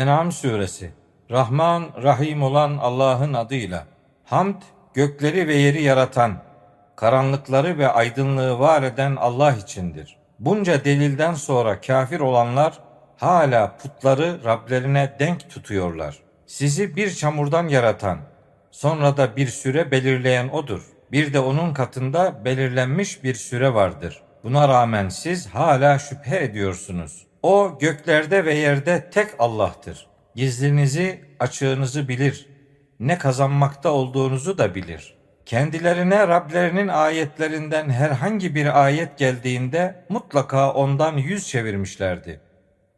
En'am suresi Rahman, Rahim olan Allah'ın adıyla. Hamd, gökleri ve yeri yaratan, karanlıkları ve aydınlığı var eden Allah içindir. Bunca delilden sonra kafir olanlar hala putları Rablerine denk tutuyorlar. Sizi bir çamurdan yaratan, sonra da bir süre belirleyen odur. Bir de onun katında belirlenmiş bir süre vardır. Buna rağmen siz hala şüphe ediyorsunuz. O göklerde ve yerde tek Allah'tır. Gizlinizi, açığınızı bilir. Ne kazanmakta olduğunuzu da bilir. Kendilerine Rablerinin ayetlerinden herhangi bir ayet geldiğinde mutlaka ondan yüz çevirmişlerdi.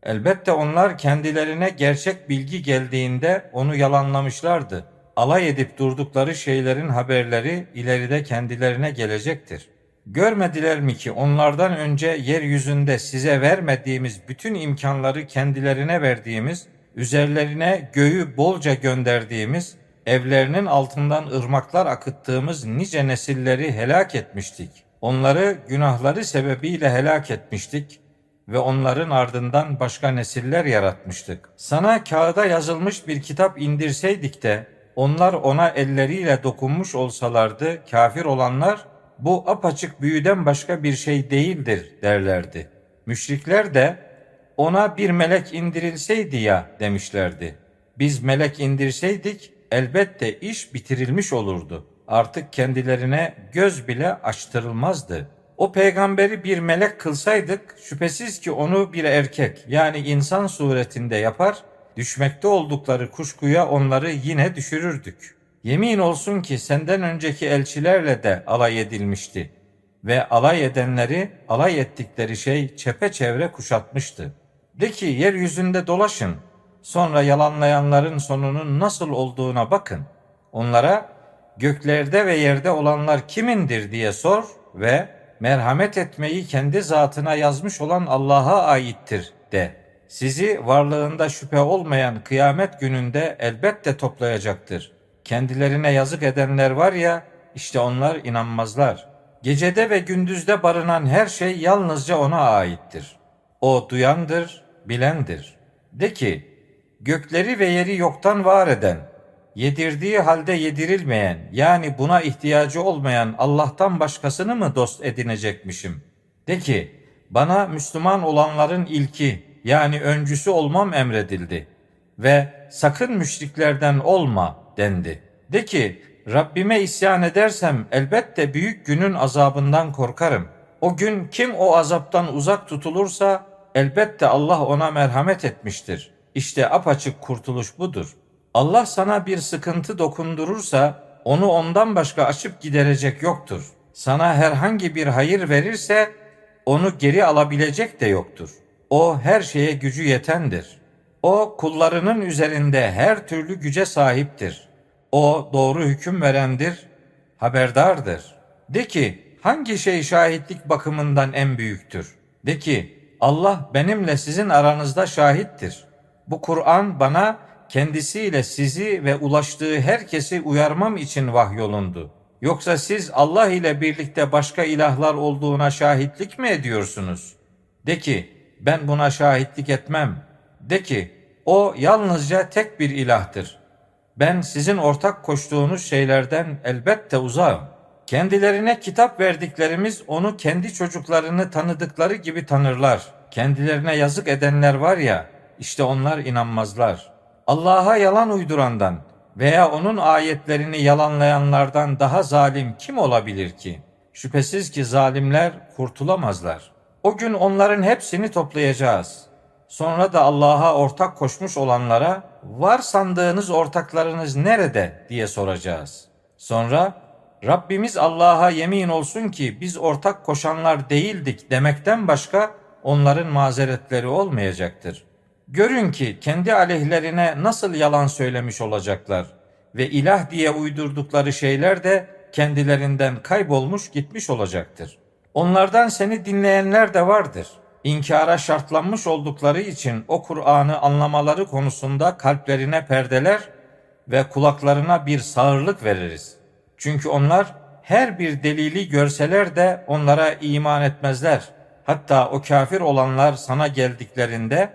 Elbette onlar kendilerine gerçek bilgi geldiğinde onu yalanlamışlardı. Alay edip durdukları şeylerin haberleri ileride kendilerine gelecektir. Görmediler mi ki onlardan önce yeryüzünde size vermediğimiz bütün imkanları kendilerine verdiğimiz, üzerlerine göğü bolca gönderdiğimiz, evlerinin altından ırmaklar akıttığımız nice nesilleri helak etmiştik. Onları günahları sebebiyle helak etmiştik ve onların ardından başka nesiller yaratmıştık. Sana kağıda yazılmış bir kitap indirseydik de onlar ona elleriyle dokunmuş olsalardı kafir olanlar bu apaçık büyüden başka bir şey değildir derlerdi. Müşrikler de ona bir melek indirilseydi ya demişlerdi. Biz melek indirseydik elbette iş bitirilmiş olurdu. Artık kendilerine göz bile açtırılmazdı. O peygamberi bir melek kılsaydık şüphesiz ki onu bir erkek yani insan suretinde yapar, düşmekte oldukları kuşkuya onları yine düşürürdük. Yemin olsun ki senden önceki elçilerle de alay edilmişti ve alay edenleri alay ettikleri şey çepeçevre kuşatmıştı. De ki yeryüzünde dolaşın, sonra yalanlayanların sonunun nasıl olduğuna bakın. Onlara göklerde ve yerde olanlar kimindir diye sor ve merhamet etmeyi kendi zatına yazmış olan Allah'a aittir de. Sizi varlığında şüphe olmayan kıyamet gününde elbette toplayacaktır. Kendilerine yazık edenler var ya, işte onlar inanmazlar. Gecede ve gündüzde barınan her şey yalnızca ona aittir. O duyandır, bilendir. De ki, gökleri ve yeri yoktan var eden, yedirdiği halde yedirilmeyen, yani buna ihtiyacı olmayan Allah'tan başkasını mı dost edinecekmişim? De ki, bana Müslüman olanların ilki, yani öncüsü olmam emredildi ve sakın müşriklerden olma dendi. De ki, Rabbime isyan edersem elbette büyük günün azabından korkarım. O gün kim o azaptan uzak tutulursa elbette Allah ona merhamet etmiştir. İşte apaçık kurtuluş budur. Allah sana bir sıkıntı dokundurursa onu ondan başka açıp giderecek yoktur. Sana herhangi bir hayır verirse onu geri alabilecek de yoktur. O her şeye gücü yetendir. O kullarının üzerinde her türlü güce sahiptir. O doğru hüküm verendir, haberdardır. De ki hangi şey şahitlik bakımından en büyüktür? De ki Allah benimle sizin aranızda şahittir. Bu Kur'an bana kendisiyle sizi ve ulaştığı herkesi uyarmam için vahyolundu. Yoksa siz Allah ile birlikte başka ilahlar olduğuna şahitlik mi ediyorsunuz? De ki ben buna şahitlik etmem. De ki o yalnızca tek bir ilahtır. Ben sizin ortak koştuğunuz şeylerden elbette uzağım. Kendilerine kitap verdiklerimiz onu kendi çocuklarını tanıdıkları gibi tanırlar. Kendilerine yazık edenler var ya, işte onlar inanmazlar. Allah'a yalan uydurandan veya onun ayetlerini yalanlayanlardan daha zalim kim olabilir ki? Şüphesiz ki zalimler kurtulamazlar. O gün onların hepsini toplayacağız. Sonra da Allah'a ortak koşmuş olanlara var sandığınız ortaklarınız nerede diye soracağız. Sonra Rabbimiz Allah'a yemin olsun ki biz ortak koşanlar değildik demekten başka onların mazeretleri olmayacaktır. Görün ki kendi aleyhlerine nasıl yalan söylemiş olacaklar ve ilah diye uydurdukları şeyler de kendilerinden kaybolmuş gitmiş olacaktır. Onlardan seni dinleyenler de vardır. İnkara şartlanmış oldukları için o Kur'an'ı anlamaları konusunda kalplerine perdeler ve kulaklarına bir sağırlık veririz. Çünkü onlar her bir delili görseler de onlara iman etmezler. Hatta o kafir olanlar sana geldiklerinde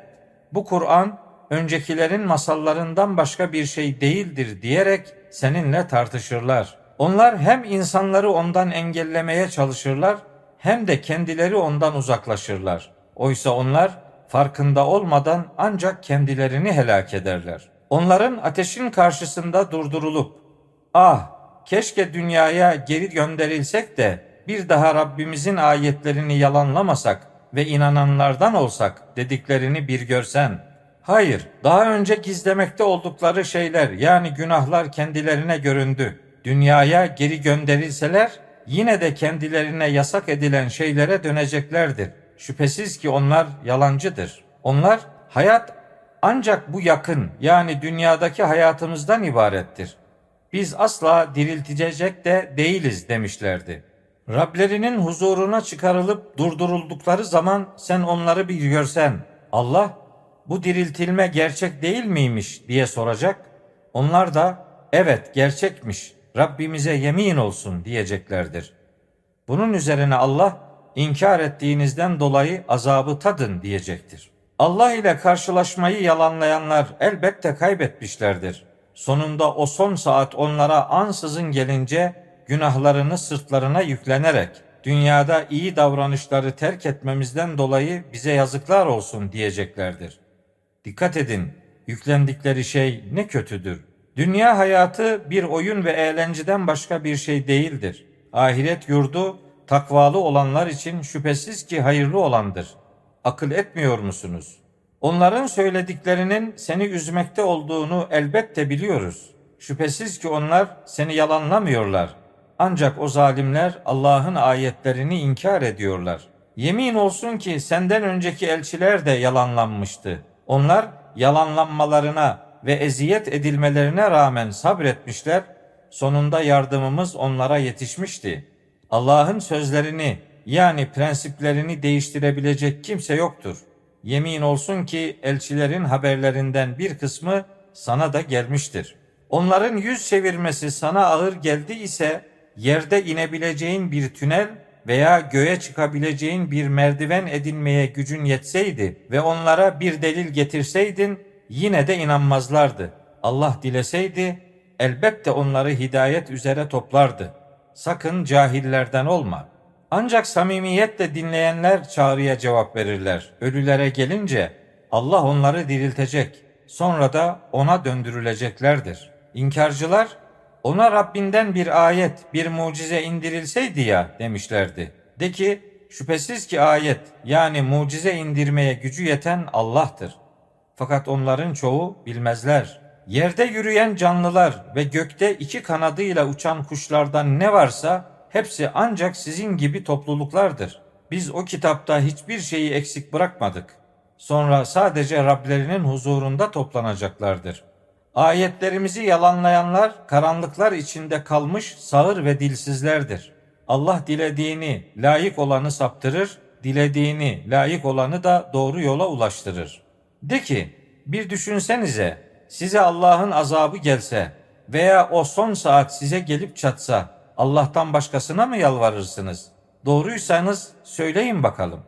bu Kur'an öncekilerin masallarından başka bir şey değildir diyerek seninle tartışırlar. Onlar hem insanları ondan engellemeye çalışırlar hem de kendileri ondan uzaklaşırlar. Oysa onlar farkında olmadan ancak kendilerini helak ederler. Onların ateşin karşısında durdurulup ah keşke dünyaya geri gönderilsek de bir daha Rabbimizin ayetlerini yalanlamasak ve inananlardan olsak dediklerini bir görsen. Hayır, daha önce gizlemekte oldukları şeyler yani günahlar kendilerine göründü. Dünyaya geri gönderilseler yine de kendilerine yasak edilen şeylere döneceklerdir. Şüphesiz ki onlar yalancıdır. Onlar hayat ancak bu yakın yani dünyadaki hayatımızdan ibarettir. Biz asla diriltilecek de değiliz demişlerdi. Rablerinin huzuruna çıkarılıp durduruldukları zaman sen onları bir görsen Allah bu diriltilme gerçek değil miymiş diye soracak. Onlar da evet gerçekmiş Rabbimize yemin olsun diyeceklerdir. Bunun üzerine Allah inkar ettiğinizden dolayı azabı tadın diyecektir. Allah ile karşılaşmayı yalanlayanlar elbette kaybetmişlerdir. Sonunda o son saat onlara ansızın gelince günahlarını sırtlarına yüklenerek dünyada iyi davranışları terk etmemizden dolayı bize yazıklar olsun diyeceklerdir. Dikkat edin, yüklendikleri şey ne kötüdür. Dünya hayatı bir oyun ve eğlenceden başka bir şey değildir. Ahiret yurdu takvalı olanlar için şüphesiz ki hayırlı olandır. Akıl etmiyor musunuz? Onların söylediklerinin seni üzmekte olduğunu elbette biliyoruz. Şüphesiz ki onlar seni yalanlamıyorlar. Ancak o zalimler Allah'ın ayetlerini inkar ediyorlar. Yemin olsun ki senden önceki elçiler de yalanlanmıştı. Onlar yalanlanmalarına ve eziyet edilmelerine rağmen sabretmişler. Sonunda yardımımız onlara yetişmişti. Allah'ın sözlerini yani prensiplerini değiştirebilecek kimse yoktur. Yemin olsun ki elçilerin haberlerinden bir kısmı sana da gelmiştir. Onların yüz çevirmesi sana ağır geldi ise yerde inebileceğin bir tünel veya göğe çıkabileceğin bir merdiven edinmeye gücün yetseydi ve onlara bir delil getirseydin yine de inanmazlardı. Allah dileseydi elbette onları hidayet üzere toplardı. Sakın cahillerden olma. Ancak samimiyetle dinleyenler çağrıya cevap verirler. Ölülere gelince Allah onları diriltecek. Sonra da ona döndürüleceklerdir. İnkarcılar ona Rabbinden bir ayet, bir mucize indirilseydi ya demişlerdi. De ki şüphesiz ki ayet yani mucize indirmeye gücü yeten Allah'tır. Fakat onların çoğu bilmezler. Yerde yürüyen canlılar ve gökte iki kanadıyla uçan kuşlardan ne varsa hepsi ancak sizin gibi topluluklardır. Biz o kitapta hiçbir şeyi eksik bırakmadık. Sonra sadece Rablerinin huzurunda toplanacaklardır. Ayetlerimizi yalanlayanlar karanlıklar içinde kalmış sağır ve dilsizlerdir. Allah dilediğini, layık olanı saptırır, dilediğini, layık olanı da doğru yola ulaştırır. De ki, bir düşünsenize, size Allah'ın azabı gelse veya o son saat size gelip çatsa, Allah'tan başkasına mı yalvarırsınız? Doğruysanız söyleyin bakalım.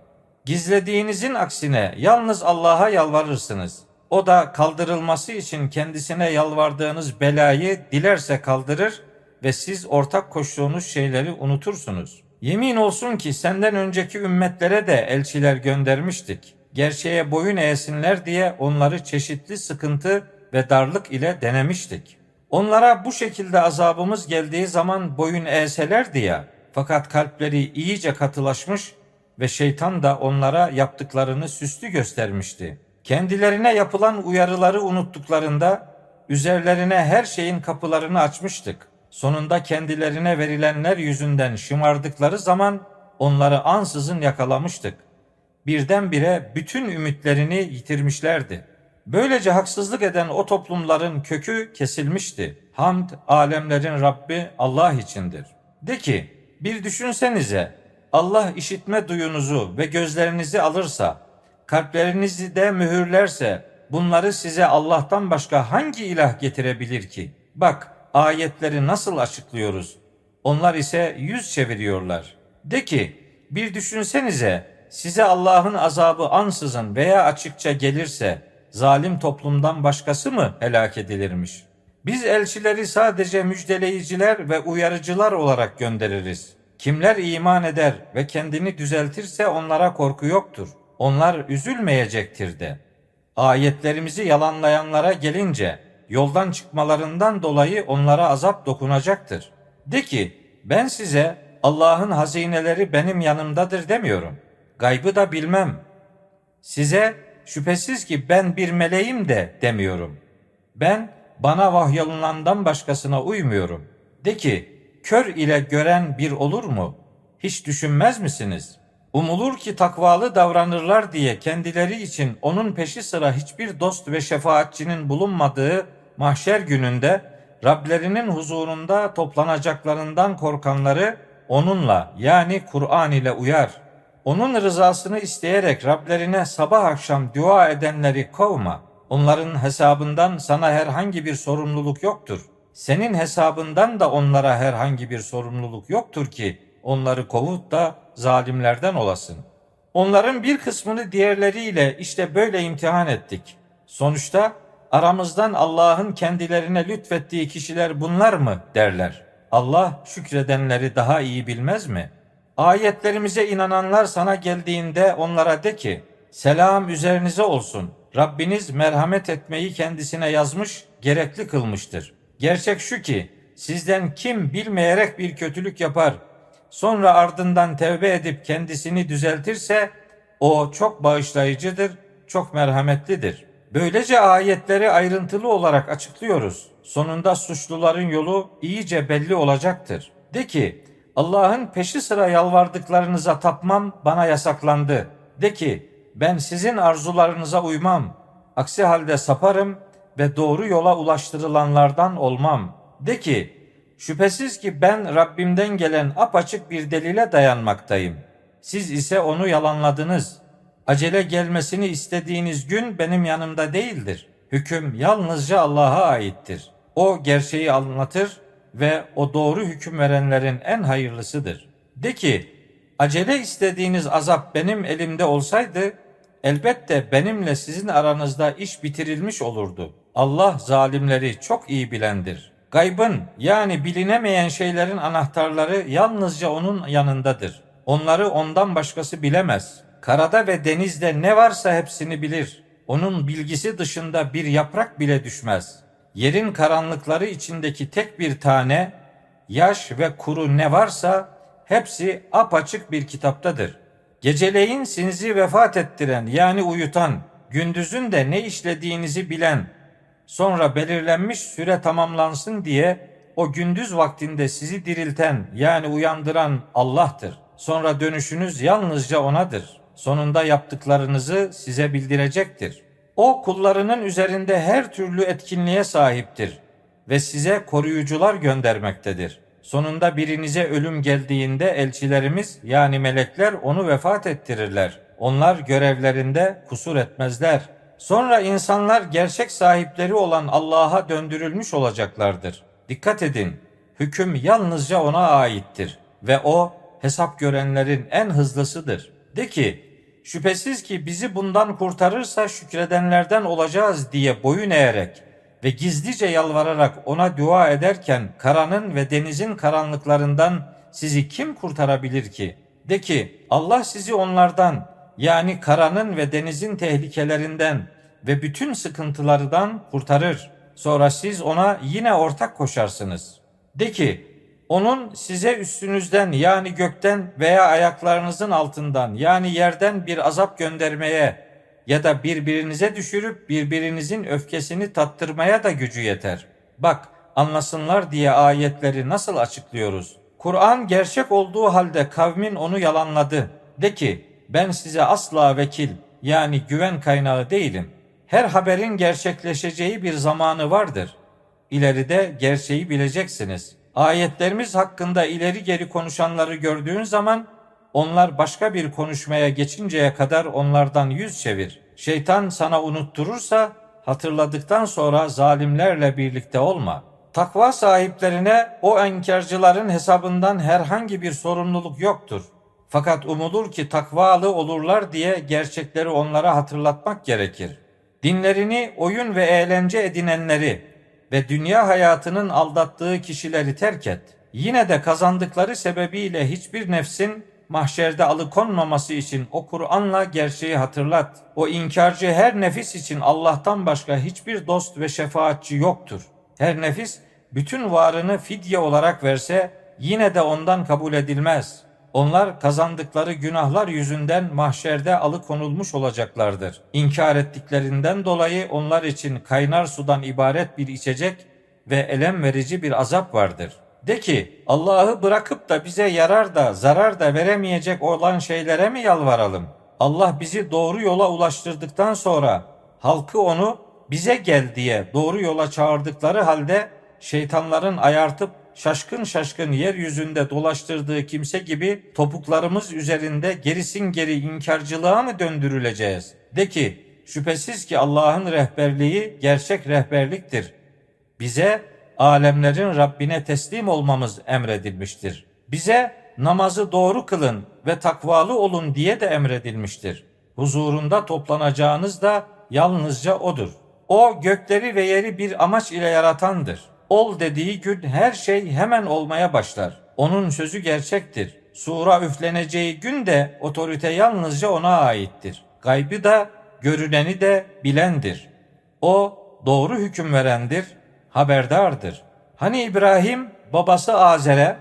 Gizlediğinizin aksine yalnız Allah'a yalvarırsınız. O da kaldırılması için kendisine yalvardığınız belayı dilerse kaldırır ve siz ortak koştuğunuz şeyleri unutursunuz. Yemin olsun ki senden önceki ümmetlere de elçiler göndermiştik. Gerçeğe boyun eğsinler diye onları çeşitli sıkıntı ve darlık ile denemiştik. Onlara bu şekilde azabımız geldiği zaman boyun eğselerdi ya, fakat kalpleri iyice katılaşmış ve şeytan da onlara yaptıklarını süslü göstermişti. Kendilerine yapılan uyarıları unuttuklarında üzerlerine her şeyin kapılarını açmıştık. Sonunda kendilerine verilenler yüzünden şımardıkları zaman onları ansızın yakalamıştık. Birdenbire bütün ümitlerini yitirmişlerdi. Böylece haksızlık eden o toplumların kökü kesilmişti. Hamd alemlerin Rabbi Allah içindir. De ki bir düşünsenize Allah işitme duyunuzu ve gözlerinizi alırsa, kalplerinizi de mühürlerse bunları size Allah'tan başka hangi ilah getirebilir ki? Bak ayetleri nasıl açıklıyoruz. Onlar ise yüz çeviriyorlar. De ki bir düşünsenize size Allah'ın azabı ansızın veya açıkça gelirse zalim toplumdan başkası mı helak edilirmiş? Biz elçileri sadece müjdeleyiciler ve uyarıcılar olarak göndeririz. Kimler iman eder ve kendini düzeltirse onlara korku yoktur. Onlar üzülmeyecektir de. Ayetlerimizi yalanlayanlara gelince yoldan çıkmalarından dolayı onlara azap dokunacaktır. De ki ben size Allah'ın hazineleri benim yanımdadır demiyorum. Gaybı da bilmem. Size şüphesiz ki ben bir meleğim de demiyorum. Ben bana vahyolunandan başkasına uymuyorum. De ki kör ile gören bir olur mu? Hiç düşünmez misiniz? Umulur ki takvalı davranırlar diye kendileri için onun peşi sıra hiçbir dost ve şefaatçinin bulunmadığı mahşer gününde Rablerinin huzurunda toplanacaklarından korkanları onunla yani Kur'an ile uyar. Onun rızasını isteyerek Rablerine sabah akşam dua edenleri kovma. Onların hesabından sana herhangi bir sorumluluk yoktur. Senin hesabından da onlara herhangi bir sorumluluk yoktur ki onları kovut da zalimlerden olasın. Onların bir kısmını diğerleriyle işte böyle imtihan ettik. Sonuçta aramızdan Allah'ın kendilerine lütfettiği kişiler bunlar mı derler. Allah şükredenleri daha iyi bilmez mi? Ayetlerimize inananlar sana geldiğinde onlara de ki, selam üzerinize olsun. Rabbiniz merhamet etmeyi kendisine yazmış, gerekli kılmıştır. Gerçek şu ki, sizden kim bilmeyerek bir kötülük yapar, sonra ardından tevbe edip kendisini düzeltirse, o çok bağışlayıcıdır, çok merhametlidir.'' Böylece ayetleri ayrıntılı olarak açıklıyoruz. Sonunda suçluların yolu iyice belli olacaktır. De ki Allah'ın peşi sıra yalvardıklarınıza tapmam bana yasaklandı. De ki ben sizin arzularınıza uymam. Aksi halde saparım ve doğru yola ulaştırılanlardan olmam. De ki şüphesiz ki ben Rabbimden gelen apaçık bir delile dayanmaktayım. Siz ise onu yalanladınız.'' acele gelmesini istediğiniz gün benim yanımda değildir. Hüküm yalnızca Allah'a aittir. O gerçeği anlatır ve o doğru hüküm verenlerin en hayırlısıdır. De ki, acele istediğiniz azap benim elimde olsaydı, elbette benimle sizin aranızda iş bitirilmiş olurdu. Allah zalimleri çok iyi bilendir. Gaybın yani bilinemeyen şeylerin anahtarları yalnızca onun yanındadır. Onları ondan başkası bilemez.'' Karada ve denizde ne varsa hepsini bilir. Onun bilgisi dışında bir yaprak bile düşmez. Yerin karanlıkları içindeki tek bir tane, yaş ve kuru ne varsa hepsi apaçık bir kitaptadır. Geceleyin sinzi vefat ettiren yani uyutan, gündüzün de ne işlediğinizi bilen, sonra belirlenmiş süre tamamlansın diye o gündüz vaktinde sizi dirilten yani uyandıran Allah'tır. Sonra dönüşünüz yalnızca O'nadır sonunda yaptıklarınızı size bildirecektir. O kullarının üzerinde her türlü etkinliğe sahiptir ve size koruyucular göndermektedir. Sonunda birinize ölüm geldiğinde elçilerimiz yani melekler onu vefat ettirirler. Onlar görevlerinde kusur etmezler. Sonra insanlar gerçek sahipleri olan Allah'a döndürülmüş olacaklardır. Dikkat edin, hüküm yalnızca ona aittir ve o hesap görenlerin en hızlısıdır. De ki, Şüphesiz ki bizi bundan kurtarırsa şükredenlerden olacağız diye boyun eğerek ve gizlice yalvararak ona dua ederken karanın ve denizin karanlıklarından sizi kim kurtarabilir ki? De ki Allah sizi onlardan yani karanın ve denizin tehlikelerinden ve bütün sıkıntılardan kurtarır. Sonra siz ona yine ortak koşarsınız. De ki onun size üstünüzden yani gökten veya ayaklarınızın altından yani yerden bir azap göndermeye ya da birbirinize düşürüp birbirinizin öfkesini tattırmaya da gücü yeter. Bak anlasınlar diye ayetleri nasıl açıklıyoruz? Kur'an gerçek olduğu halde kavmin onu yalanladı. De ki ben size asla vekil yani güven kaynağı değilim. Her haberin gerçekleşeceği bir zamanı vardır. İleride gerçeği bileceksiniz.'' Ayetlerimiz hakkında ileri geri konuşanları gördüğün zaman onlar başka bir konuşmaya geçinceye kadar onlardan yüz çevir. Şeytan sana unutturursa hatırladıktan sonra zalimlerle birlikte olma. Takva sahiplerine o enkarcıların hesabından herhangi bir sorumluluk yoktur. Fakat umulur ki takvalı olurlar diye gerçekleri onlara hatırlatmak gerekir. Dinlerini oyun ve eğlence edinenleri ve dünya hayatının aldattığı kişileri terk et. Yine de kazandıkları sebebiyle hiçbir nefsin mahşerde alıkonmaması için o Kur'an'la gerçeği hatırlat. O inkarcı her nefis için Allah'tan başka hiçbir dost ve şefaatçi yoktur. Her nefis bütün varını fidye olarak verse yine de ondan kabul edilmez. Onlar kazandıkları günahlar yüzünden mahşerde alıkonulmuş olacaklardır. İnkar ettiklerinden dolayı onlar için kaynar sudan ibaret bir içecek ve elem verici bir azap vardır. De ki Allah'ı bırakıp da bize yarar da zarar da veremeyecek olan şeylere mi yalvaralım? Allah bizi doğru yola ulaştırdıktan sonra halkı onu bize gel diye doğru yola çağırdıkları halde şeytanların ayartıp şaşkın şaşkın yeryüzünde dolaştırdığı kimse gibi topuklarımız üzerinde gerisin geri inkarcılığa mı döndürüleceğiz? De ki şüphesiz ki Allah'ın rehberliği gerçek rehberliktir. Bize alemlerin Rabbine teslim olmamız emredilmiştir. Bize namazı doğru kılın ve takvalı olun diye de emredilmiştir. Huzurunda toplanacağınız da yalnızca O'dur. O gökleri ve yeri bir amaç ile yaratandır. Ol dediği gün her şey hemen olmaya başlar. Onun sözü gerçektir. Sura üfleneceği gün de otorite yalnızca ona aittir. Gaybı da görüneni de bilendir. O doğru hüküm verendir, haberdardır. Hani İbrahim babası Azer'e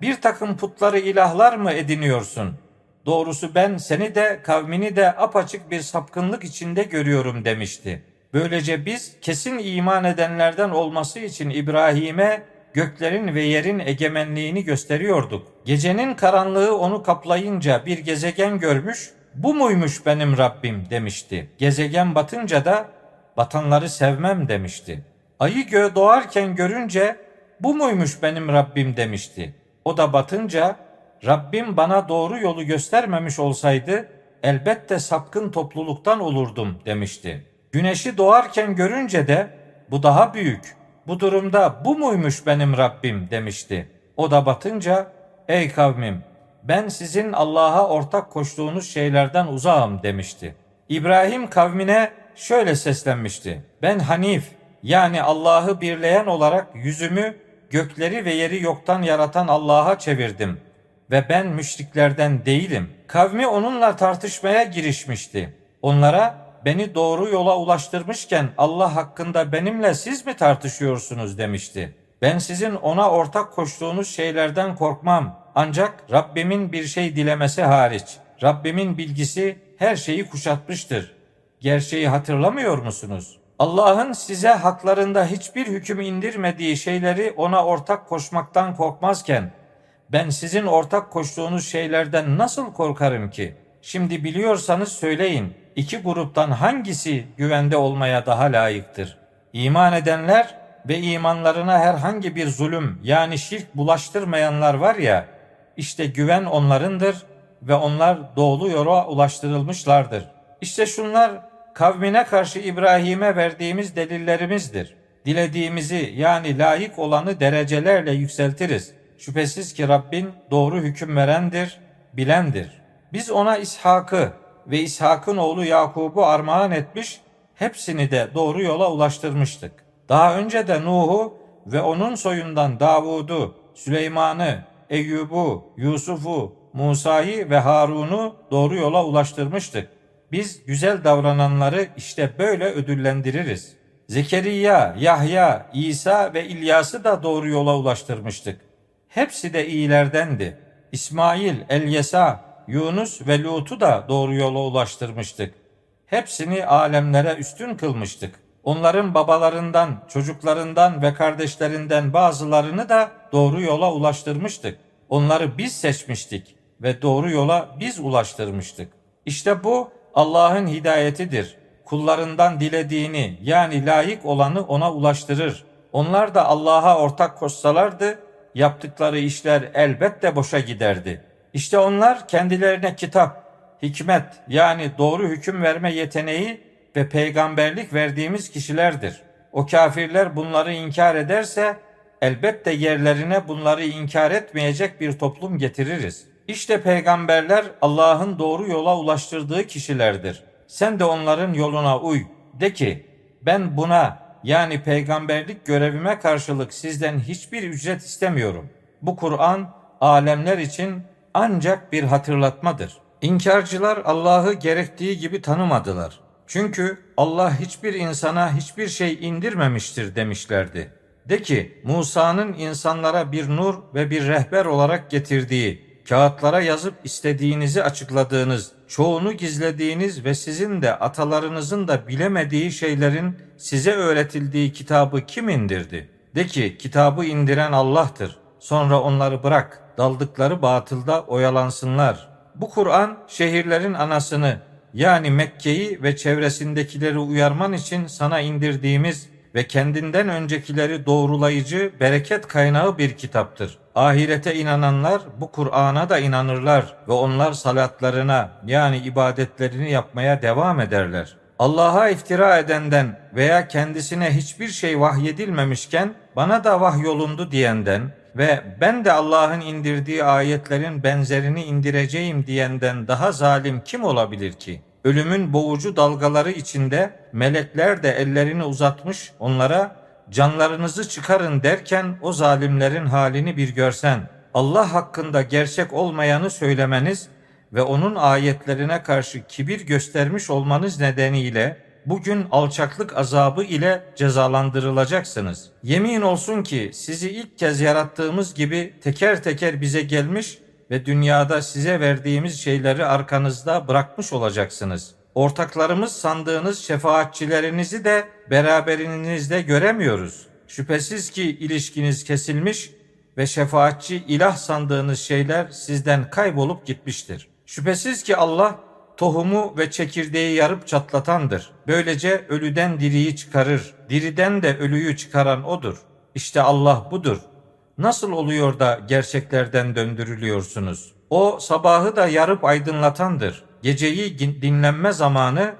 bir takım putları ilahlar mı ediniyorsun? Doğrusu ben seni de kavmini de apaçık bir sapkınlık içinde görüyorum demişti. Böylece biz kesin iman edenlerden olması için İbrahim'e göklerin ve yerin egemenliğini gösteriyorduk. Gecenin karanlığı onu kaplayınca bir gezegen görmüş, bu muymuş benim Rabbim demişti. Gezegen batınca da batanları sevmem demişti. Ayı göğe doğarken görünce bu muymuş benim Rabbim demişti. O da batınca Rabbim bana doğru yolu göstermemiş olsaydı elbette sapkın topluluktan olurdum demişti. Güneşi doğarken görünce de bu daha büyük. Bu durumda bu muymuş benim Rabbim demişti. O da batınca ey kavmim ben sizin Allah'a ortak koştuğunuz şeylerden uzağım demişti. İbrahim kavmine şöyle seslenmişti. Ben Hanif yani Allah'ı birleyen olarak yüzümü gökleri ve yeri yoktan yaratan Allah'a çevirdim ve ben müşriklerden değilim. Kavmi onunla tartışmaya girişmişti. Onlara beni doğru yola ulaştırmışken Allah hakkında benimle siz mi tartışıyorsunuz demişti. Ben sizin ona ortak koştuğunuz şeylerden korkmam. Ancak Rabbimin bir şey dilemesi hariç. Rabbimin bilgisi her şeyi kuşatmıştır. Gerçeği hatırlamıyor musunuz? Allah'ın size haklarında hiçbir hüküm indirmediği şeyleri ona ortak koşmaktan korkmazken ben sizin ortak koştuğunuz şeylerden nasıl korkarım ki? Şimdi biliyorsanız söyleyin. İki gruptan hangisi güvende olmaya daha layıktır? İman edenler ve imanlarına herhangi bir zulüm yani şirk bulaştırmayanlar var ya, işte güven onlarındır ve onlar doğru yola ulaştırılmışlardır. İşte şunlar kavmine karşı İbrahim'e verdiğimiz delillerimizdir. Dilediğimizi yani layık olanı derecelerle yükseltiriz. Şüphesiz ki Rabbin doğru hüküm verendir, bilendir. Biz ona İshak'ı ve İshak'ın oğlu Yakub'u armağan etmiş, hepsini de doğru yola ulaştırmıştık. Daha önce de Nuh'u ve onun soyundan Davud'u, Süleyman'ı, Eyyub'u, Yusuf'u, Musa'yı ve Harun'u doğru yola ulaştırmıştık. Biz güzel davrananları işte böyle ödüllendiririz. Zekeriya, Yahya, İsa ve İlyas'ı da doğru yola ulaştırmıştık. Hepsi de iyilerdendi. İsmail, Elyesa, Yunus ve Lut'u da doğru yola ulaştırmıştık. Hepsini alemlere üstün kılmıştık. Onların babalarından, çocuklarından ve kardeşlerinden bazılarını da doğru yola ulaştırmıştık. Onları biz seçmiştik ve doğru yola biz ulaştırmıştık. İşte bu Allah'ın hidayetidir. Kullarından dilediğini yani layık olanı ona ulaştırır. Onlar da Allah'a ortak koşsalardı yaptıkları işler elbette boşa giderdi. İşte onlar kendilerine kitap, hikmet yani doğru hüküm verme yeteneği ve peygamberlik verdiğimiz kişilerdir. O kafirler bunları inkar ederse elbette yerlerine bunları inkar etmeyecek bir toplum getiririz. İşte peygamberler Allah'ın doğru yola ulaştırdığı kişilerdir. Sen de onların yoluna uy. De ki ben buna yani peygamberlik görevime karşılık sizden hiçbir ücret istemiyorum. Bu Kur'an alemler için ancak bir hatırlatmadır. İnkarcılar Allah'ı gerektiği gibi tanımadılar. Çünkü Allah hiçbir insana hiçbir şey indirmemiştir demişlerdi. De ki Musa'nın insanlara bir nur ve bir rehber olarak getirdiği, kağıtlara yazıp istediğinizi açıkladığınız, çoğunu gizlediğiniz ve sizin de atalarınızın da bilemediği şeylerin size öğretildiği kitabı kim indirdi? De ki kitabı indiren Allah'tır. Sonra onları bırak, daldıkları batılda oyalansınlar. Bu Kur'an şehirlerin anasını yani Mekke'yi ve çevresindekileri uyarman için sana indirdiğimiz ve kendinden öncekileri doğrulayıcı bereket kaynağı bir kitaptır. Ahirete inananlar bu Kur'an'a da inanırlar ve onlar salatlarına yani ibadetlerini yapmaya devam ederler. Allah'a iftira edenden veya kendisine hiçbir şey vahyedilmemişken bana da vahyolundu diyenden ve ben de Allah'ın indirdiği ayetlerin benzerini indireceğim diyenden daha zalim kim olabilir ki? Ölümün boğucu dalgaları içinde melekler de ellerini uzatmış onlara canlarınızı çıkarın derken o zalimlerin halini bir görsen. Allah hakkında gerçek olmayanı söylemeniz ve onun ayetlerine karşı kibir göstermiş olmanız nedeniyle bugün alçaklık azabı ile cezalandırılacaksınız. Yemin olsun ki sizi ilk kez yarattığımız gibi teker teker bize gelmiş ve dünyada size verdiğimiz şeyleri arkanızda bırakmış olacaksınız. Ortaklarımız sandığınız şefaatçilerinizi de beraberinizde göremiyoruz. Şüphesiz ki ilişkiniz kesilmiş ve şefaatçi ilah sandığınız şeyler sizden kaybolup gitmiştir. Şüphesiz ki Allah tohumu ve çekirdeği yarıp çatlatandır. Böylece ölüden diriyi çıkarır, diriden de ölüyü çıkaran odur. İşte Allah budur. Nasıl oluyor da gerçeklerden döndürülüyorsunuz? O sabahı da yarıp aydınlatandır. Geceyi dinlenme zamanı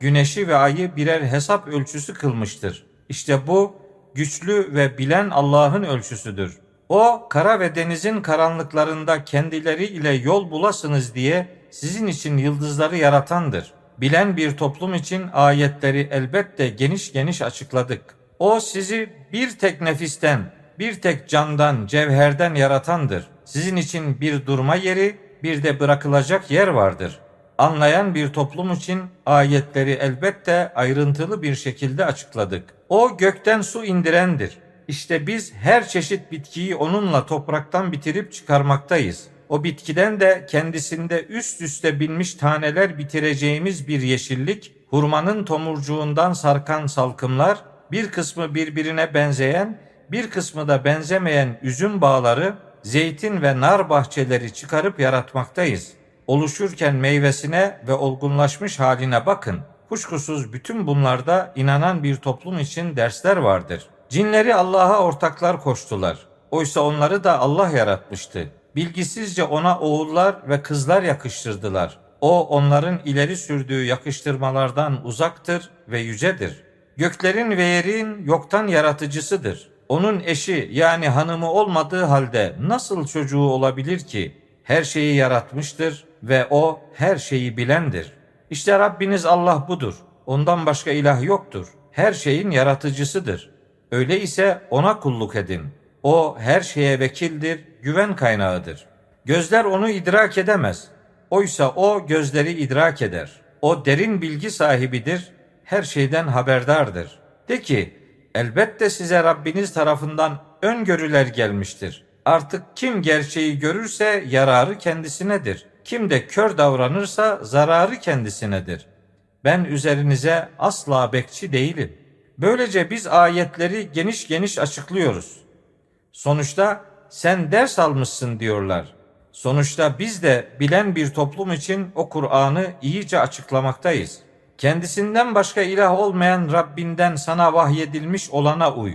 güneşi ve ayı birer hesap ölçüsü kılmıştır. İşte bu güçlü ve bilen Allah'ın ölçüsüdür. O kara ve denizin karanlıklarında kendileri ile yol bulasınız diye sizin için yıldızları yaratandır. Bilen bir toplum için ayetleri elbette geniş geniş açıkladık. O sizi bir tek nefisten, bir tek candan, cevherden yaratandır. Sizin için bir durma yeri, bir de bırakılacak yer vardır. Anlayan bir toplum için ayetleri elbette ayrıntılı bir şekilde açıkladık. O gökten su indirendir. İşte biz her çeşit bitkiyi onunla topraktan bitirip çıkarmaktayız. O bitkiden de kendisinde üst üste binmiş taneler bitireceğimiz bir yeşillik, hurmanın tomurcuğundan sarkan salkımlar, bir kısmı birbirine benzeyen, bir kısmı da benzemeyen üzüm bağları, zeytin ve nar bahçeleri çıkarıp yaratmaktayız. Oluşurken meyvesine ve olgunlaşmış haline bakın. Kuşkusuz bütün bunlarda inanan bir toplum için dersler vardır. Cinleri Allah'a ortaklar koştular. Oysa onları da Allah yaratmıştı. Bilgisizce ona oğullar ve kızlar yakıştırdılar. O onların ileri sürdüğü yakıştırmalardan uzaktır ve yücedir. Göklerin ve yerin yoktan yaratıcısıdır. Onun eşi yani hanımı olmadığı halde nasıl çocuğu olabilir ki? Her şeyi yaratmıştır ve o her şeyi bilendir. İşte Rabbiniz Allah budur. Ondan başka ilah yoktur. Her şeyin yaratıcısıdır. Öyle ise ona kulluk edin. O her şeye vekildir, güven kaynağıdır. Gözler onu idrak edemez. Oysa o gözleri idrak eder. O derin bilgi sahibidir, her şeyden haberdardır. De ki, elbette size Rabbiniz tarafından öngörüler gelmiştir. Artık kim gerçeği görürse yararı kendisinedir. Kim de kör davranırsa zararı kendisinedir. Ben üzerinize asla bekçi değilim. Böylece biz ayetleri geniş geniş açıklıyoruz. Sonuçta sen ders almışsın diyorlar. Sonuçta biz de bilen bir toplum için o Kur'an'ı iyice açıklamaktayız. Kendisinden başka ilah olmayan Rabbinden sana vahyedilmiş olana uy.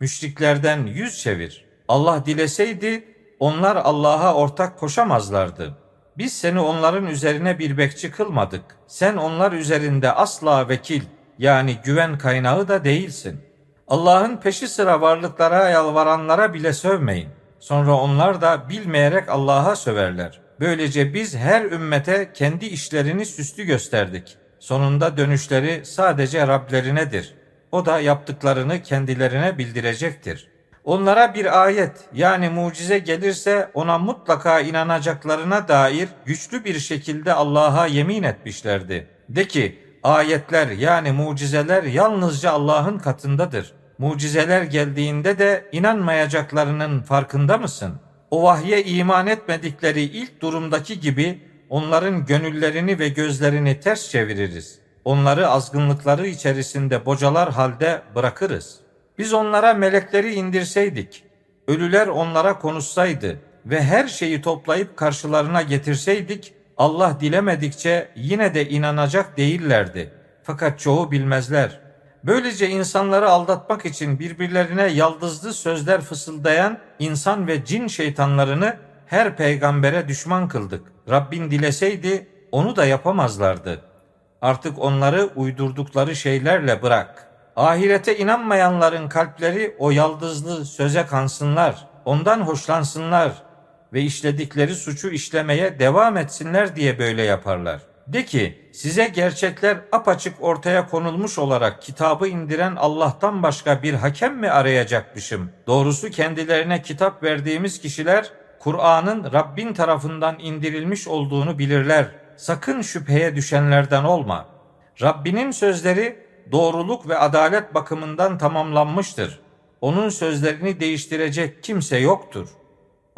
Müşriklerden yüz çevir. Allah dileseydi onlar Allah'a ortak koşamazlardı. Biz seni onların üzerine bir bekçi kılmadık. Sen onlar üzerinde asla vekil yani güven kaynağı da değilsin. Allah'ın peşi sıra varlıklara yalvaranlara bile sövmeyin. Sonra onlar da bilmeyerek Allah'a söverler. Böylece biz her ümmete kendi işlerini süslü gösterdik. Sonunda dönüşleri sadece Rablerinedir. O da yaptıklarını kendilerine bildirecektir. Onlara bir ayet yani mucize gelirse ona mutlaka inanacaklarına dair güçlü bir şekilde Allah'a yemin etmişlerdi. De ki ayetler yani mucizeler yalnızca Allah'ın katındadır. Mucizeler geldiğinde de inanmayacaklarının farkında mısın? O vahye iman etmedikleri ilk durumdaki gibi onların gönüllerini ve gözlerini ters çeviririz. Onları azgınlıkları içerisinde bocalar halde bırakırız. Biz onlara melekleri indirseydik, ölüler onlara konuşsaydı ve her şeyi toplayıp karşılarına getirseydik, Allah dilemedikçe yine de inanacak değillerdi. Fakat çoğu bilmezler. Böylece insanları aldatmak için birbirlerine yaldızlı sözler fısıldayan insan ve cin şeytanlarını her peygambere düşman kıldık. Rabbin dileseydi onu da yapamazlardı. Artık onları uydurdukları şeylerle bırak. Ahirete inanmayanların kalpleri o yaldızlı söze kansınlar. Ondan hoşlansınlar ve işledikleri suçu işlemeye devam etsinler diye böyle yaparlar. De ki size gerçekler apaçık ortaya konulmuş olarak kitabı indiren Allah'tan başka bir hakem mi arayacakmışım? Doğrusu kendilerine kitap verdiğimiz kişiler Kur'an'ın Rabbin tarafından indirilmiş olduğunu bilirler. Sakın şüpheye düşenlerden olma. Rabbinin sözleri doğruluk ve adalet bakımından tamamlanmıştır. Onun sözlerini değiştirecek kimse yoktur.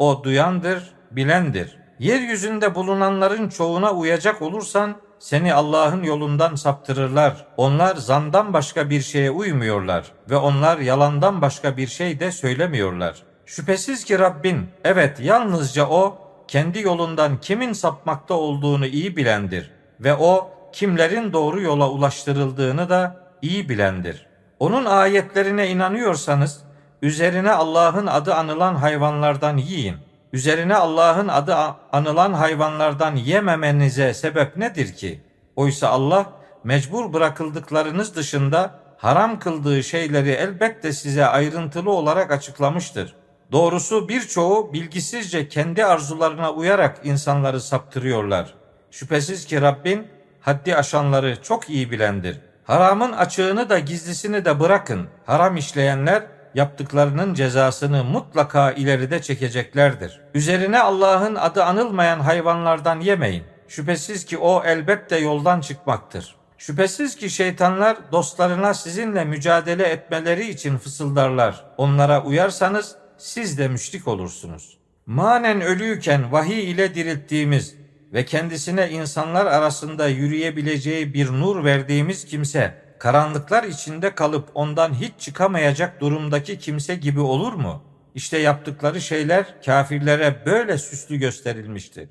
O duyandır, bilendir. Yeryüzünde bulunanların çoğuna uyacak olursan seni Allah'ın yolundan saptırırlar. Onlar zandan başka bir şeye uymuyorlar ve onlar yalandan başka bir şey de söylemiyorlar. Şüphesiz ki Rabbin evet yalnızca o kendi yolundan kimin sapmakta olduğunu iyi bilendir ve o kimlerin doğru yola ulaştırıldığını da iyi bilendir. Onun ayetlerine inanıyorsanız üzerine Allah'ın adı anılan hayvanlardan yiyin. Üzerine Allah'ın adı anılan hayvanlardan yememenize sebep nedir ki? Oysa Allah mecbur bırakıldıklarınız dışında haram kıldığı şeyleri elbette size ayrıntılı olarak açıklamıştır. Doğrusu birçoğu bilgisizce kendi arzularına uyarak insanları saptırıyorlar. Şüphesiz ki Rabbin haddi aşanları çok iyi bilendir. Haramın açığını da gizlisini de bırakın. Haram işleyenler yaptıklarının cezasını mutlaka ileride çekeceklerdir. Üzerine Allah'ın adı anılmayan hayvanlardan yemeyin. Şüphesiz ki o elbette yoldan çıkmaktır. Şüphesiz ki şeytanlar dostlarına sizinle mücadele etmeleri için fısıldarlar. Onlara uyarsanız siz de müşrik olursunuz. Manen ölüyken vahiy ile dirilttiğimiz ve kendisine insanlar arasında yürüyebileceği bir nur verdiğimiz kimse karanlıklar içinde kalıp ondan hiç çıkamayacak durumdaki kimse gibi olur mu? İşte yaptıkları şeyler kafirlere böyle süslü gösterilmiştir.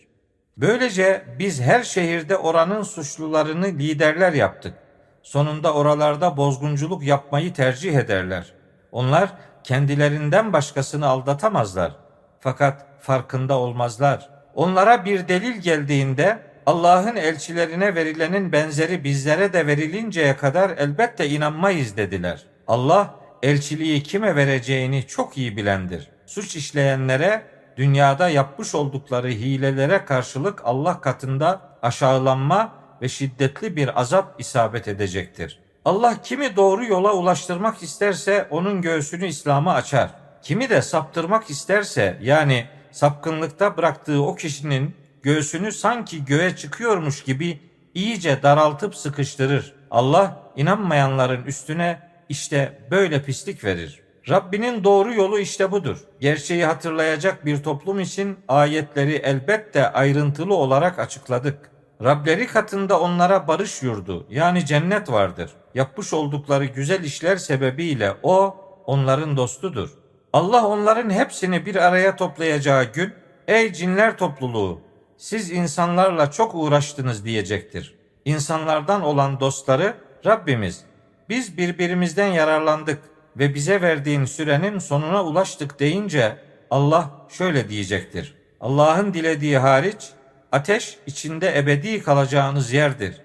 Böylece biz her şehirde oranın suçlularını liderler yaptık. Sonunda oralarda bozgunculuk yapmayı tercih ederler. Onlar kendilerinden başkasını aldatamazlar. Fakat farkında olmazlar. Onlara bir delil geldiğinde Allah'ın elçilerine verilenin benzeri bizlere de verilinceye kadar elbette inanmayız dediler. Allah elçiliği kime vereceğini çok iyi bilendir. Suç işleyenlere dünyada yapmış oldukları hilelere karşılık Allah katında aşağılanma ve şiddetli bir azap isabet edecektir. Allah kimi doğru yola ulaştırmak isterse onun göğsünü İslam'a açar. Kimi de saptırmak isterse yani sapkınlıkta bıraktığı o kişinin göğsünü sanki göğe çıkıyormuş gibi iyice daraltıp sıkıştırır. Allah inanmayanların üstüne işte böyle pislik verir. Rabbinin doğru yolu işte budur. Gerçeği hatırlayacak bir toplum için ayetleri elbette ayrıntılı olarak açıkladık. Rableri katında onlara barış yurdu yani cennet vardır. Yapmış oldukları güzel işler sebebiyle o onların dostudur. Allah onların hepsini bir araya toplayacağı gün ey cinler topluluğu siz insanlarla çok uğraştınız diyecektir. İnsanlardan olan dostları Rabbimiz biz birbirimizden yararlandık ve bize verdiğin sürenin sonuna ulaştık deyince Allah şöyle diyecektir. Allah'ın dilediği hariç ateş içinde ebedi kalacağınız yerdir.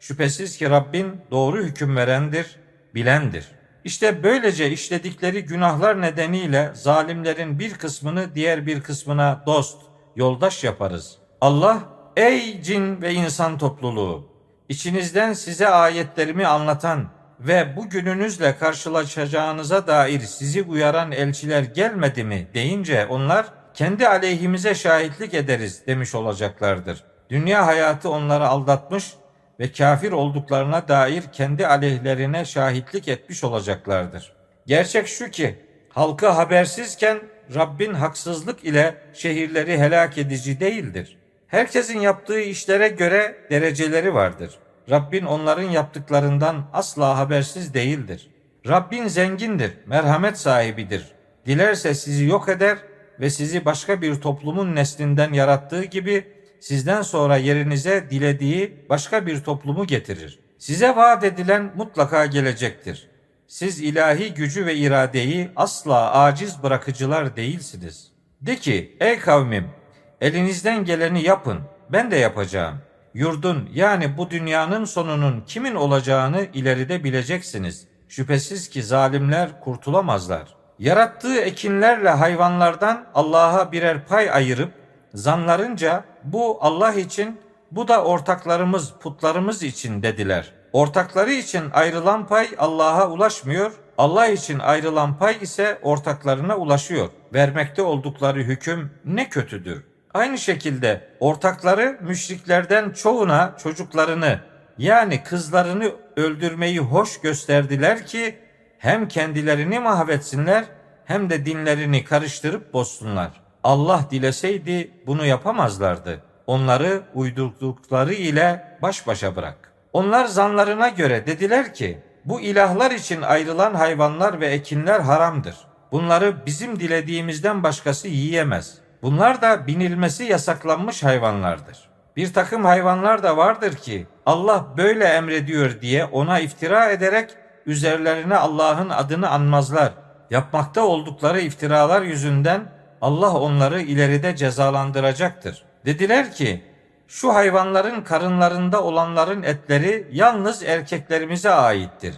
Şüphesiz ki Rabbin doğru hüküm verendir, bilendir. İşte böylece işledikleri günahlar nedeniyle zalimlerin bir kısmını diğer bir kısmına dost, yoldaş yaparız. Allah ey cin ve insan topluluğu İçinizden size ayetlerimi anlatan ve bu gününüzle karşılaşacağınıza dair sizi uyaran elçiler gelmedi mi deyince onlar kendi aleyhimize şahitlik ederiz demiş olacaklardır. Dünya hayatı onları aldatmış ve kafir olduklarına dair kendi aleyhlerine şahitlik etmiş olacaklardır. Gerçek şu ki halkı habersizken Rabbin haksızlık ile şehirleri helak edici değildir. Herkesin yaptığı işlere göre dereceleri vardır. Rabbin onların yaptıklarından asla habersiz değildir. Rabbin zengindir, merhamet sahibidir. Dilerse sizi yok eder ve sizi başka bir toplumun neslinden yarattığı gibi sizden sonra yerinize dilediği başka bir toplumu getirir. Size vaat edilen mutlaka gelecektir. Siz ilahi gücü ve iradeyi asla aciz bırakıcılar değilsiniz. De ki ey kavmim elinizden geleni yapın ben de yapacağım. Yurdun yani bu dünyanın sonunun kimin olacağını ileride bileceksiniz. Şüphesiz ki zalimler kurtulamazlar. Yarattığı ekinlerle hayvanlardan Allah'a birer pay ayırıp zanlarınca bu Allah için bu da ortaklarımız putlarımız için dediler. Ortakları için ayrılan pay Allah'a ulaşmıyor. Allah için ayrılan pay ise ortaklarına ulaşıyor. Vermekte oldukları hüküm ne kötüdür. Aynı şekilde ortakları müşriklerden çoğuna çocuklarını yani kızlarını öldürmeyi hoş gösterdiler ki hem kendilerini mahvetsinler hem de dinlerini karıştırıp bozsunlar. Allah dileseydi bunu yapamazlardı. Onları uydurdukları ile baş başa bırak. Onlar zanlarına göre dediler ki bu ilahlar için ayrılan hayvanlar ve ekinler haramdır. Bunları bizim dilediğimizden başkası yiyemez. Bunlar da binilmesi yasaklanmış hayvanlardır. Bir takım hayvanlar da vardır ki Allah böyle emrediyor diye ona iftira ederek üzerlerine Allah'ın adını anmazlar. Yapmakta oldukları iftiralar yüzünden Allah onları ileride cezalandıracaktır. Dediler ki şu hayvanların karınlarında olanların etleri yalnız erkeklerimize aittir.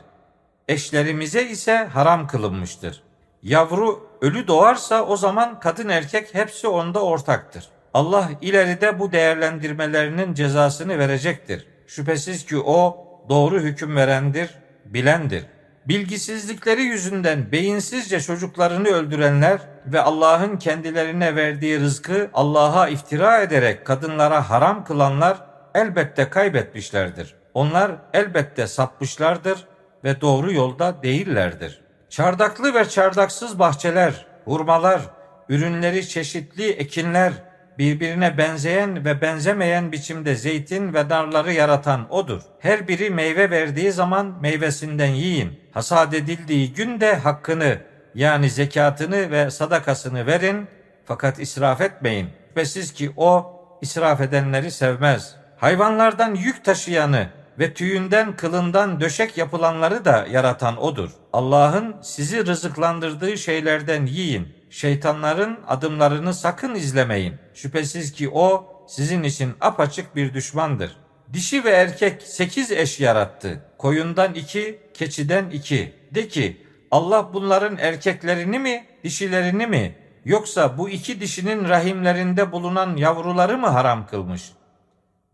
Eşlerimize ise haram kılınmıştır. Yavru ölü doğarsa o zaman kadın erkek hepsi onda ortaktır. Allah ileride bu değerlendirmelerinin cezasını verecektir. Şüphesiz ki o doğru hüküm verendir, bilendir. Bilgisizlikleri yüzünden beyinsizce çocuklarını öldürenler ve Allah'ın kendilerine verdiği rızkı Allah'a iftira ederek kadınlara haram kılanlar elbette kaybetmişlerdir. Onlar elbette sapmışlardır ve doğru yolda değillerdir. Çardaklı ve çardaksız bahçeler, hurmalar, ürünleri çeşitli ekinler, birbirine benzeyen ve benzemeyen biçimde zeytin ve narları yaratan odur. Her biri meyve verdiği zaman meyvesinden yiyin. Hasat edildiği günde hakkını yani zekatını ve sadakasını verin fakat israf etmeyin. Şüphesiz ki o israf edenleri sevmez. Hayvanlardan yük taşıyanı ve tüyünden kılından döşek yapılanları da yaratan odur. Allah'ın sizi rızıklandırdığı şeylerden yiyin. Şeytanların adımlarını sakın izlemeyin. Şüphesiz ki o sizin için apaçık bir düşmandır. Dişi ve erkek sekiz eş yarattı. Koyundan iki, keçiden iki. De ki Allah bunların erkeklerini mi, dişilerini mi, yoksa bu iki dişinin rahimlerinde bulunan yavruları mı haram kılmış?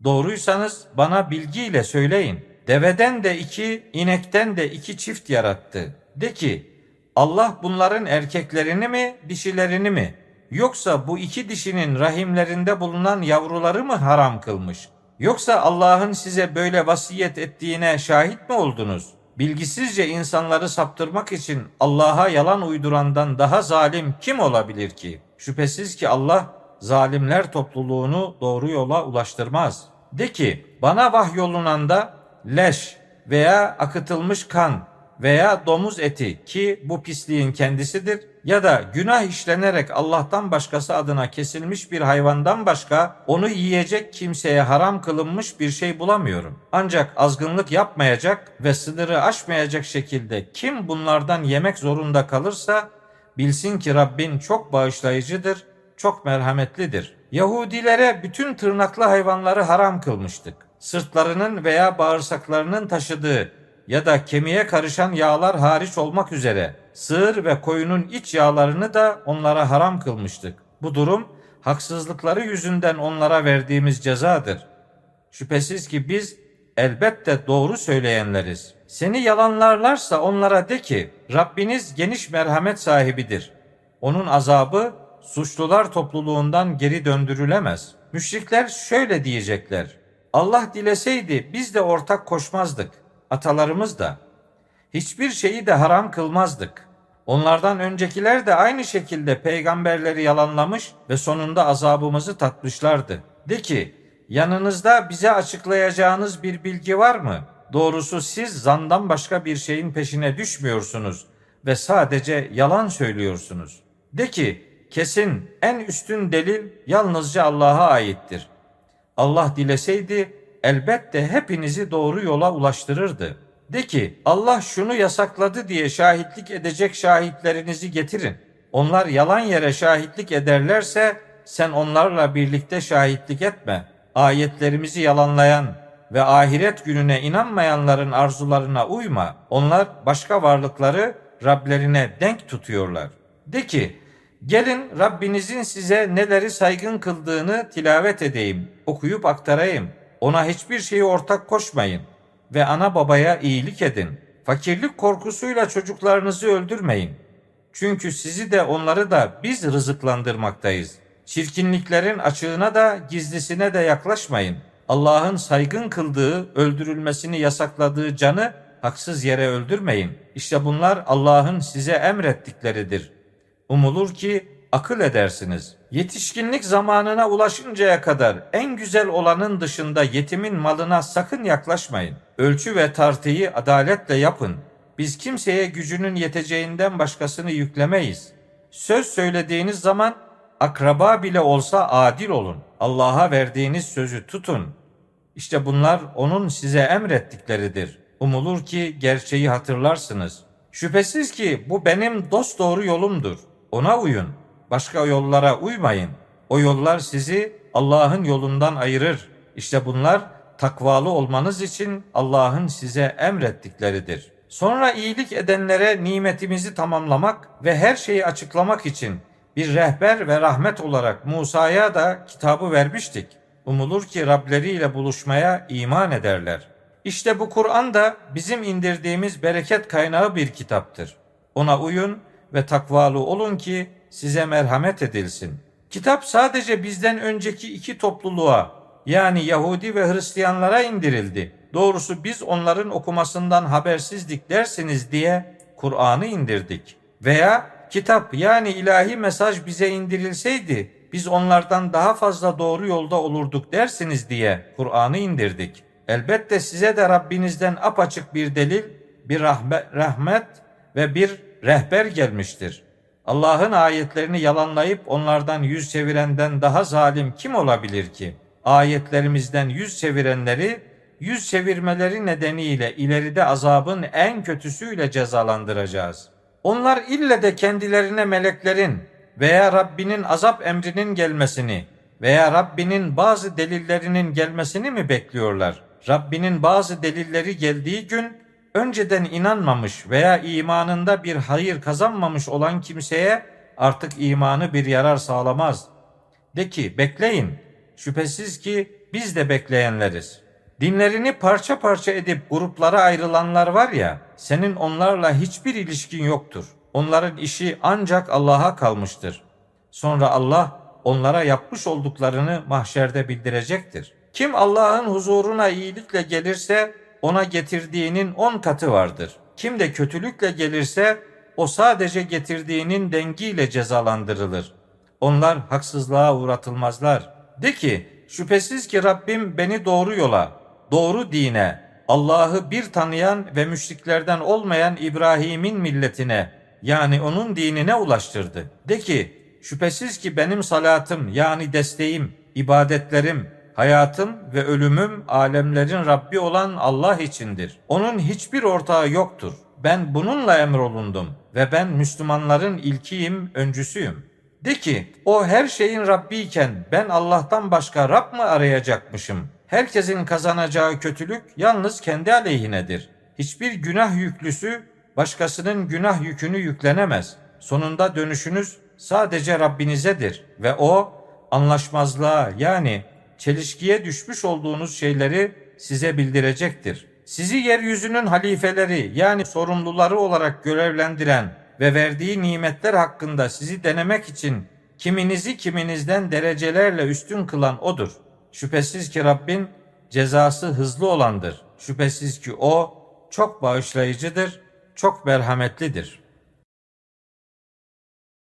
Doğruysanız bana bilgiyle söyleyin. Deveden de iki, inekten de iki çift yarattı. De ki, Allah bunların erkeklerini mi, dişilerini mi, yoksa bu iki dişinin rahimlerinde bulunan yavruları mı haram kılmış? Yoksa Allah'ın size böyle vasiyet ettiğine şahit mi oldunuz? Bilgisizce insanları saptırmak için Allah'a yalan uydurandan daha zalim kim olabilir ki? Şüphesiz ki Allah zalimler topluluğunu doğru yola ulaştırmaz. De ki bana vahyolunanda leş veya akıtılmış kan veya domuz eti ki bu pisliğin kendisidir ya da günah işlenerek Allah'tan başkası adına kesilmiş bir hayvandan başka onu yiyecek kimseye haram kılınmış bir şey bulamıyorum. Ancak azgınlık yapmayacak ve sınırı aşmayacak şekilde kim bunlardan yemek zorunda kalırsa bilsin ki Rabbin çok bağışlayıcıdır, çok merhametlidir. Yahudilere bütün tırnaklı hayvanları haram kılmıştık. Sırtlarının veya bağırsaklarının taşıdığı ya da kemiğe karışan yağlar hariç olmak üzere sığır ve koyunun iç yağlarını da onlara haram kılmıştık. Bu durum haksızlıkları yüzünden onlara verdiğimiz cezadır. Şüphesiz ki biz elbette doğru söyleyenleriz. Seni yalanlarlarsa onlara de ki Rabbiniz geniş merhamet sahibidir. Onun azabı suçlular topluluğundan geri döndürülemez. Müşrikler şöyle diyecekler. Allah dileseydi biz de ortak koşmazdık. Atalarımız da. Hiçbir şeyi de haram kılmazdık. Onlardan öncekiler de aynı şekilde peygamberleri yalanlamış ve sonunda azabımızı tatmışlardı. De ki, yanınızda bize açıklayacağınız bir bilgi var mı? Doğrusu siz zandan başka bir şeyin peşine düşmüyorsunuz ve sadece yalan söylüyorsunuz. De ki, kesin en üstün delil yalnızca Allah'a aittir. Allah dileseydi elbette hepinizi doğru yola ulaştırırdı. De ki Allah şunu yasakladı diye şahitlik edecek şahitlerinizi getirin. Onlar yalan yere şahitlik ederlerse sen onlarla birlikte şahitlik etme. Ayetlerimizi yalanlayan ve ahiret gününe inanmayanların arzularına uyma. Onlar başka varlıkları Rablerine denk tutuyorlar. De ki Gelin Rabbinizin size neleri saygın kıldığını tilavet edeyim, okuyup aktarayım. Ona hiçbir şeyi ortak koşmayın ve ana babaya iyilik edin. Fakirlik korkusuyla çocuklarınızı öldürmeyin. Çünkü sizi de onları da biz rızıklandırmaktayız. Çirkinliklerin açığına da gizlisine de yaklaşmayın. Allah'ın saygın kıldığı, öldürülmesini yasakladığı canı haksız yere öldürmeyin. İşte bunlar Allah'ın size emrettikleridir. Umulur ki akıl edersiniz. Yetişkinlik zamanına ulaşıncaya kadar en güzel olanın dışında yetimin malına sakın yaklaşmayın. Ölçü ve tartıyı adaletle yapın. Biz kimseye gücünün yeteceğinden başkasını yüklemeyiz. Söz söylediğiniz zaman akraba bile olsa adil olun. Allah'a verdiğiniz sözü tutun. İşte bunlar onun size emrettikleridir. Umulur ki gerçeği hatırlarsınız. Şüphesiz ki bu benim dost doğru yolumdur. Ona uyun. Başka yollara uymayın. O yollar sizi Allah'ın yolundan ayırır. İşte bunlar takvalı olmanız için Allah'ın size emrettikleridir. Sonra iyilik edenlere nimetimizi tamamlamak ve her şeyi açıklamak için bir rehber ve rahmet olarak Musa'ya da kitabı vermiştik. Umulur ki Rableriyle buluşmaya iman ederler. İşte bu Kur'an da bizim indirdiğimiz bereket kaynağı bir kitaptır. Ona uyun ve takvalı olun ki size merhamet edilsin. Kitap sadece bizden önceki iki topluluğa yani Yahudi ve Hristiyanlara indirildi. Doğrusu biz onların okumasından habersizdik dersiniz diye Kur'an'ı indirdik. Veya kitap yani ilahi mesaj bize indirilseydi biz onlardan daha fazla doğru yolda olurduk dersiniz diye Kur'an'ı indirdik. Elbette size de Rabbinizden apaçık bir delil, bir rahmet ve bir rehber gelmiştir. Allah'ın ayetlerini yalanlayıp onlardan yüz çevirenden daha zalim kim olabilir ki? Ayetlerimizden yüz çevirenleri yüz çevirmeleri nedeniyle ileride azabın en kötüsüyle cezalandıracağız. Onlar ille de kendilerine meleklerin veya Rabbinin azap emrinin gelmesini veya Rabbinin bazı delillerinin gelmesini mi bekliyorlar? Rabbinin bazı delilleri geldiği gün önceden inanmamış veya imanında bir hayır kazanmamış olan kimseye artık imanı bir yarar sağlamaz. De ki bekleyin. Şüphesiz ki biz de bekleyenleriz. Dinlerini parça parça edip gruplara ayrılanlar var ya, senin onlarla hiçbir ilişkin yoktur. Onların işi ancak Allah'a kalmıştır. Sonra Allah onlara yapmış olduklarını mahşerde bildirecektir. Kim Allah'ın huzuruna iyilikle gelirse ona getirdiğinin on katı vardır. Kim de kötülükle gelirse o sadece getirdiğinin dengiyle cezalandırılır. Onlar haksızlığa uğratılmazlar. De ki şüphesiz ki Rabbim beni doğru yola, doğru dine, Allah'ı bir tanıyan ve müşriklerden olmayan İbrahim'in milletine yani onun dinine ulaştırdı. De ki şüphesiz ki benim salatım yani desteğim, ibadetlerim, Hayatım ve ölümüm alemlerin Rabbi olan Allah içindir. Onun hiçbir ortağı yoktur. Ben bununla emrolundum ve ben Müslümanların ilkiyim, öncüsüyüm. De ki o her şeyin Rabbi iken ben Allah'tan başka Rab mı arayacakmışım? Herkesin kazanacağı kötülük yalnız kendi aleyhinedir. Hiçbir günah yüklüsü başkasının günah yükünü yüklenemez. Sonunda dönüşünüz sadece Rabbinizedir ve o anlaşmazlığa yani çelişkiye düşmüş olduğunuz şeyleri size bildirecektir. Sizi yeryüzünün halifeleri yani sorumluları olarak görevlendiren ve verdiği nimetler hakkında sizi denemek için kiminizi kiminizden derecelerle üstün kılan odur. Şüphesiz ki Rabbin cezası hızlı olandır. Şüphesiz ki o çok bağışlayıcıdır, çok merhametlidir.''